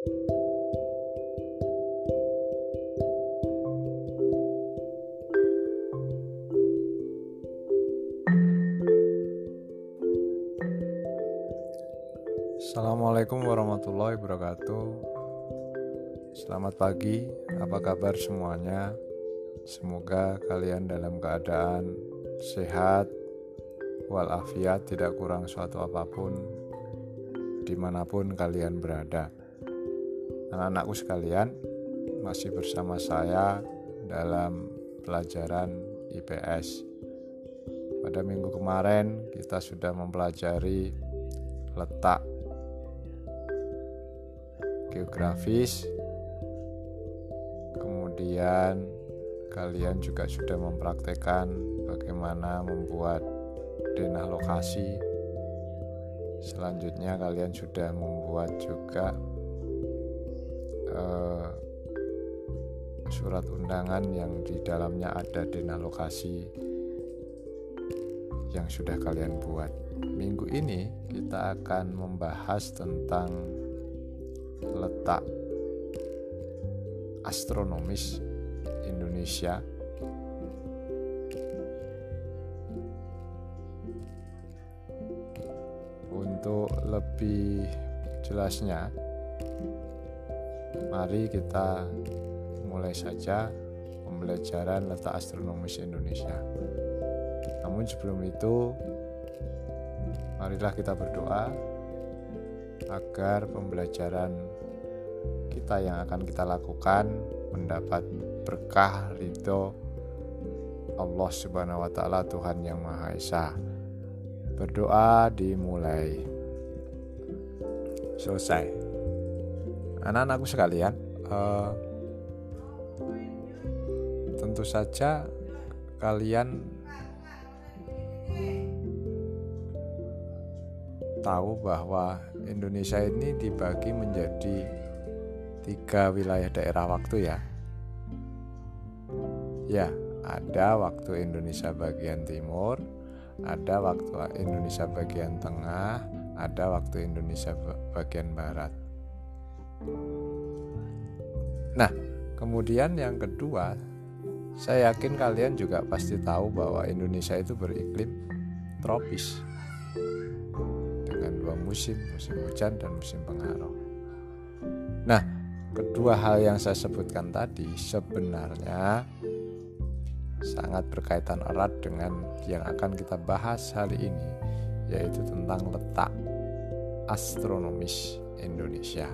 Assalamualaikum warahmatullahi wabarakatuh. Selamat pagi, apa kabar semuanya? Semoga kalian dalam keadaan sehat, walafiat, tidak kurang suatu apa pun, di mana pun kalian berada. Anak-anakku sekalian, masih bersama saya dalam pelajaran IPS. Pada minggu kemarin, kita sudah mempelajari letak geografis. Kemudian kalian juga sudah mempraktekkan bagaimana membuat denah lokasi. Selanjutnya kalian sudah membuat juga uh, surat undangan yang di dalamnya ada denah lokasi yang sudah kalian buat. Minggu ini kita akan membahas tentang letak astronomis Indonesia untuk lebih jelasnya mari kita mulai saja pembelajaran letak astronomis Indonesia namun sebelum itu marilah kita berdoa agar pembelajaran kita yang akan kita lakukan mendapat berkah ridho Allah Subhanahu wa taala Tuhan yang Maha Esa. Berdoa dimulai. Selesai. Anak-anakku sekalian, uh, tentu saja kalian tahu bahwa Indonesia ini dibagi menjadi tiga wilayah daerah waktu ya. Ya, ada waktu Indonesia bagian timur, ada waktu Indonesia bagian tengah, ada waktu Indonesia bagian barat. Nah, kemudian yang kedua, saya yakin kalian juga pasti tahu bahwa Indonesia itu beriklim tropis dua musim, musim hujan dan musim pengarau. Nah, kedua hal yang saya sebutkan tadi sebenarnya sangat berkaitan erat dengan yang akan kita bahas hari ini, yaitu tentang letak astronomis Indonesia.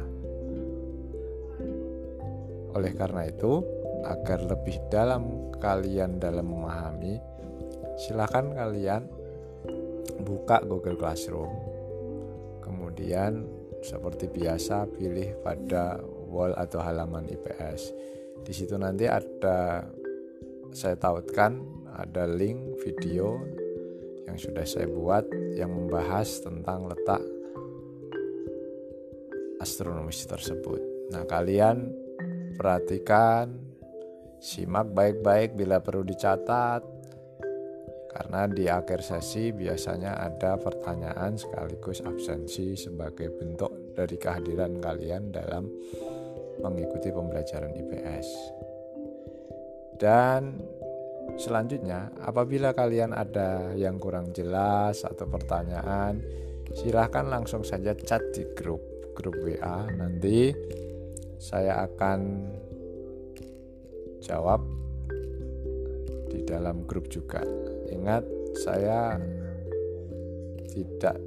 Oleh karena itu, agar lebih dalam kalian dalam memahami, silakan kalian buka Google Classroom Kemudian seperti biasa pilih pada wall atau halaman IPS. Di situ nanti ada saya tautkan ada link video yang sudah saya buat yang membahas tentang letak astronomis tersebut. Nah, kalian perhatikan, simak baik-baik bila perlu dicatat karena di akhir sesi biasanya ada pertanyaan sekaligus absensi sebagai bentuk dari kehadiran kalian dalam mengikuti pembelajaran IPS. Dan selanjutnya, apabila kalian ada yang kurang jelas atau pertanyaan, silahkan langsung saja chat di grup grup WA. Nanti saya akan jawab di dalam grup juga. Ingat, saya tidak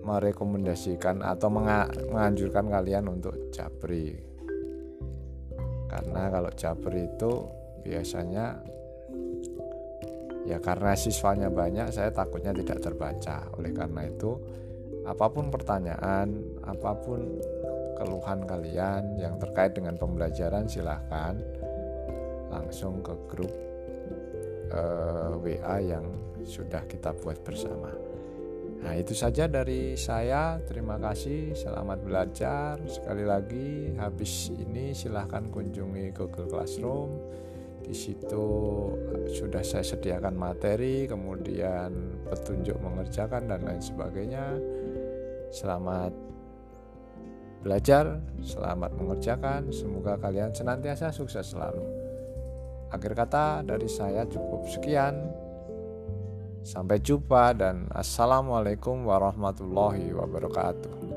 merekomendasikan atau menganjurkan kalian untuk japri. Karena kalau japri itu biasanya ya karena siswanya banyak saya takutnya tidak terbaca. Oleh karena itu, apa pun pertanyaan, apa pun keluhan kalian yang terkait dengan pembelajaran silahkan langsung ke grup uh, eh, WA yang sudah kita buat bersama. Nah, itu saja dari saya. Terima kasih. Selamat belajar. Sekali lagi, habis ini silahkan kunjungi Google Classroom. Di situ sudah saya sediakan materi, kemudian petunjuk mengerjakan dan lain sebagainya. Selamat belajar, selamat mengerjakan. Semoga kalian senantiasa sukses selalu. Akhir kata dari saya cukup sekian. Sampai jumpa dan assalamualaikum warahmatullahi wabarakatuh.